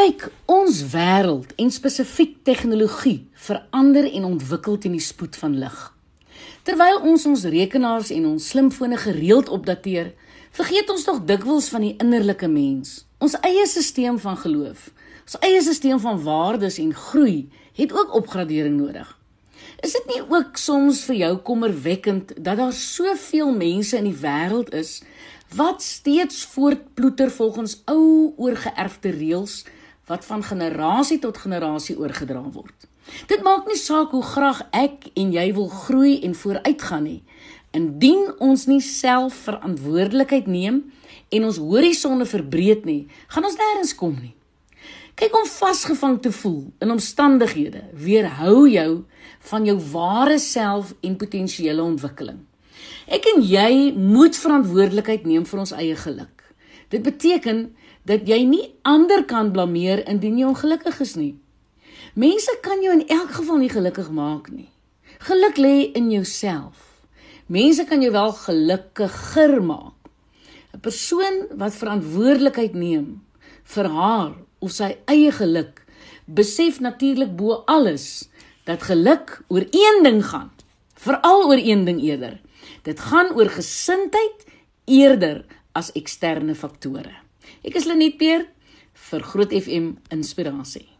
Kyk, ons wêreld en spesifiek tegnologie verander en ontwikkel teen die spoed van lig. Terwyl ons ons rekenaars en ons slimfone gereeld opdateer, vergeet ons tog dikwels van die innerlike mens. Ons eie stelsel van geloof, ons eie stelsel van waardes en groei het ook opgradering nodig. Is dit nie ook soms vir jou kommerwekkend dat daar soveel mense in die wêreld is wat steeds voortploeter volgens ou oorgeerfde reëls wat van generasie tot generasie oorgedra word? Dit maak nie saak hoe graag ek en jy wil groei en vooruitgaan nie. Indien ons nie self verantwoordelikheid neem en ons horisonne verbreek nie, gaan ons nêrens kom nie. Kyk om vasgevang te voel in omstandighede weerhou jou van jou ware self en potensiële ontwikkeling. Ek en jy moet verantwoordelikheid neem vir ons eie geluk. Dit beteken dat jy nie ander kan blameer indien jy ongelukkig is nie. Mense kan jou in elk geval nie gelukkig maak nie. Geluk lê in jouself. Mense kan jou wel gelukkiger maak. 'n Persoon wat verantwoordelikheid neem vir haar of sy eie geluk, besef natuurlik bo alles dat geluk oor een ding gaan, veral oor een ding eerder. Dit gaan oor gesindheid eerder as eksterne faktore. Ek is Lenet Peer vir Groot FM Inspirasie.